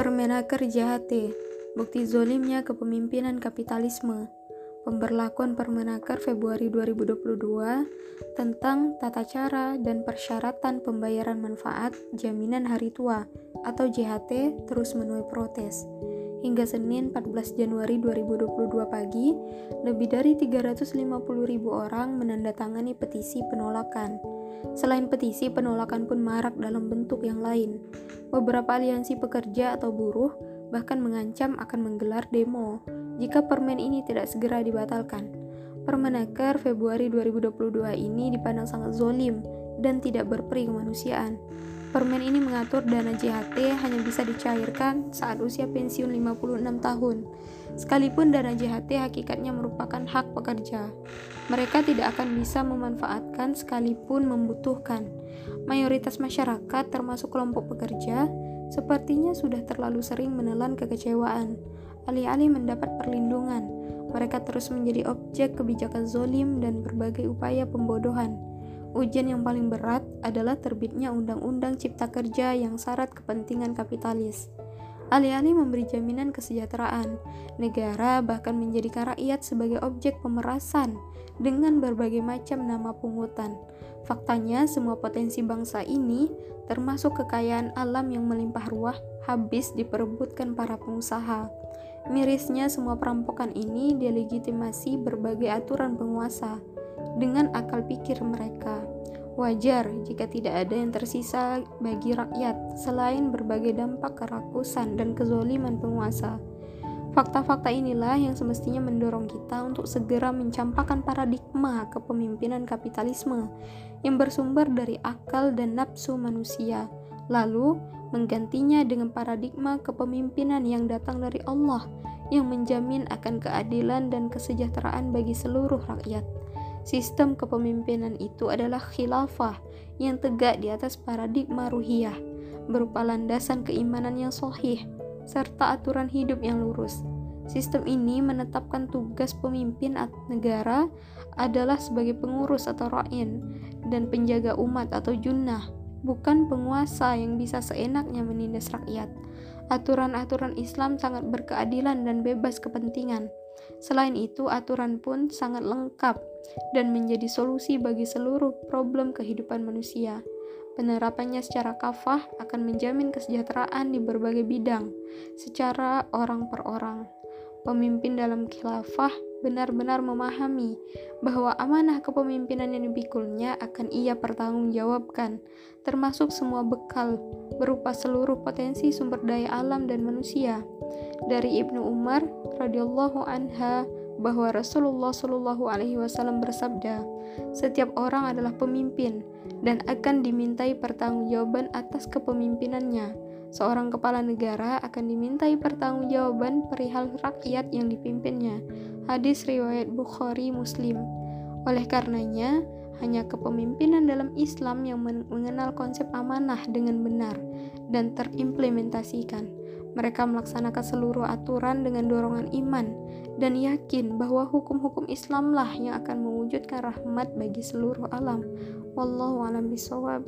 Permenaker JHT, bukti zolimnya kepemimpinan kapitalisme. Pemberlakuan Permenaker Februari 2022 tentang tata cara dan persyaratan pembayaran manfaat jaminan hari tua atau JHT terus menuai protes. Hingga Senin 14 Januari 2022 pagi, lebih dari 350 ribu orang menandatangani petisi penolakan. Selain petisi, penolakan pun marak dalam bentuk yang lain. Beberapa aliansi pekerja atau buruh bahkan mengancam akan menggelar demo jika permen ini tidak segera dibatalkan. Permenaker Februari 2022 ini dipandang sangat zolim dan tidak berperi kemanusiaan. Permen ini mengatur dana JHT hanya bisa dicairkan saat usia pensiun 56 tahun. Sekalipun dana JHT hakikatnya merupakan hak pekerja. Mereka tidak akan bisa memanfaatkan sekalipun membutuhkan. Mayoritas masyarakat termasuk kelompok pekerja sepertinya sudah terlalu sering menelan kekecewaan. Alih-alih mendapat perlindungan, mereka terus menjadi objek kebijakan zolim dan berbagai upaya pembodohan Ujian yang paling berat adalah terbitnya Undang-Undang Cipta Kerja yang syarat kepentingan kapitalis. Alih-alih memberi jaminan kesejahteraan, negara bahkan menjadikan rakyat sebagai objek pemerasan dengan berbagai macam nama pungutan. Faktanya, semua potensi bangsa ini, termasuk kekayaan alam yang melimpah ruah, habis diperebutkan para pengusaha. Mirisnya, semua perampokan ini delegitimasi berbagai aturan penguasa dengan akal pikir mereka. Wajar jika tidak ada yang tersisa bagi rakyat selain berbagai dampak kerakusan dan kezoliman penguasa. Fakta-fakta inilah yang semestinya mendorong kita untuk segera mencampakkan paradigma kepemimpinan kapitalisme yang bersumber dari akal dan nafsu manusia, lalu menggantinya dengan paradigma kepemimpinan yang datang dari Allah yang menjamin akan keadilan dan kesejahteraan bagi seluruh rakyat. Sistem kepemimpinan itu adalah khilafah yang tegak di atas paradigma ruhiyah, berupa landasan keimanan yang sohih, serta aturan hidup yang lurus. Sistem ini menetapkan tugas pemimpin negara adalah sebagai pengurus atau ra'in dan penjaga umat atau junnah, bukan penguasa yang bisa seenaknya menindas rakyat. Aturan-aturan Islam sangat berkeadilan dan bebas kepentingan. Selain itu, aturan pun sangat lengkap dan menjadi solusi bagi seluruh problem kehidupan manusia. Penerapannya secara kafah akan menjamin kesejahteraan di berbagai bidang, secara orang per orang. Pemimpin dalam khilafah benar-benar memahami bahwa amanah kepemimpinan yang dipikulnya akan ia pertanggungjawabkan, termasuk semua bekal berupa seluruh potensi sumber daya alam dan manusia. Dari Ibnu Umar radhiyallahu anha bahwa Rasulullah Shallallahu Alaihi Wasallam bersabda, "Setiap orang adalah pemimpin dan akan dimintai pertanggungjawaban atas kepemimpinannya. Seorang kepala negara akan dimintai pertanggungjawaban perihal rakyat yang dipimpinnya." Hadis riwayat Bukhari Muslim. Oleh karenanya, hanya kepemimpinan dalam Islam yang mengenal konsep amanah dengan benar dan terimplementasikan. Mereka melaksanakan seluruh aturan dengan dorongan iman dan yakin bahwa hukum-hukum Islamlah yang akan mewujudkan rahmat bagi seluruh alam. Wallahu a'lam bishawab.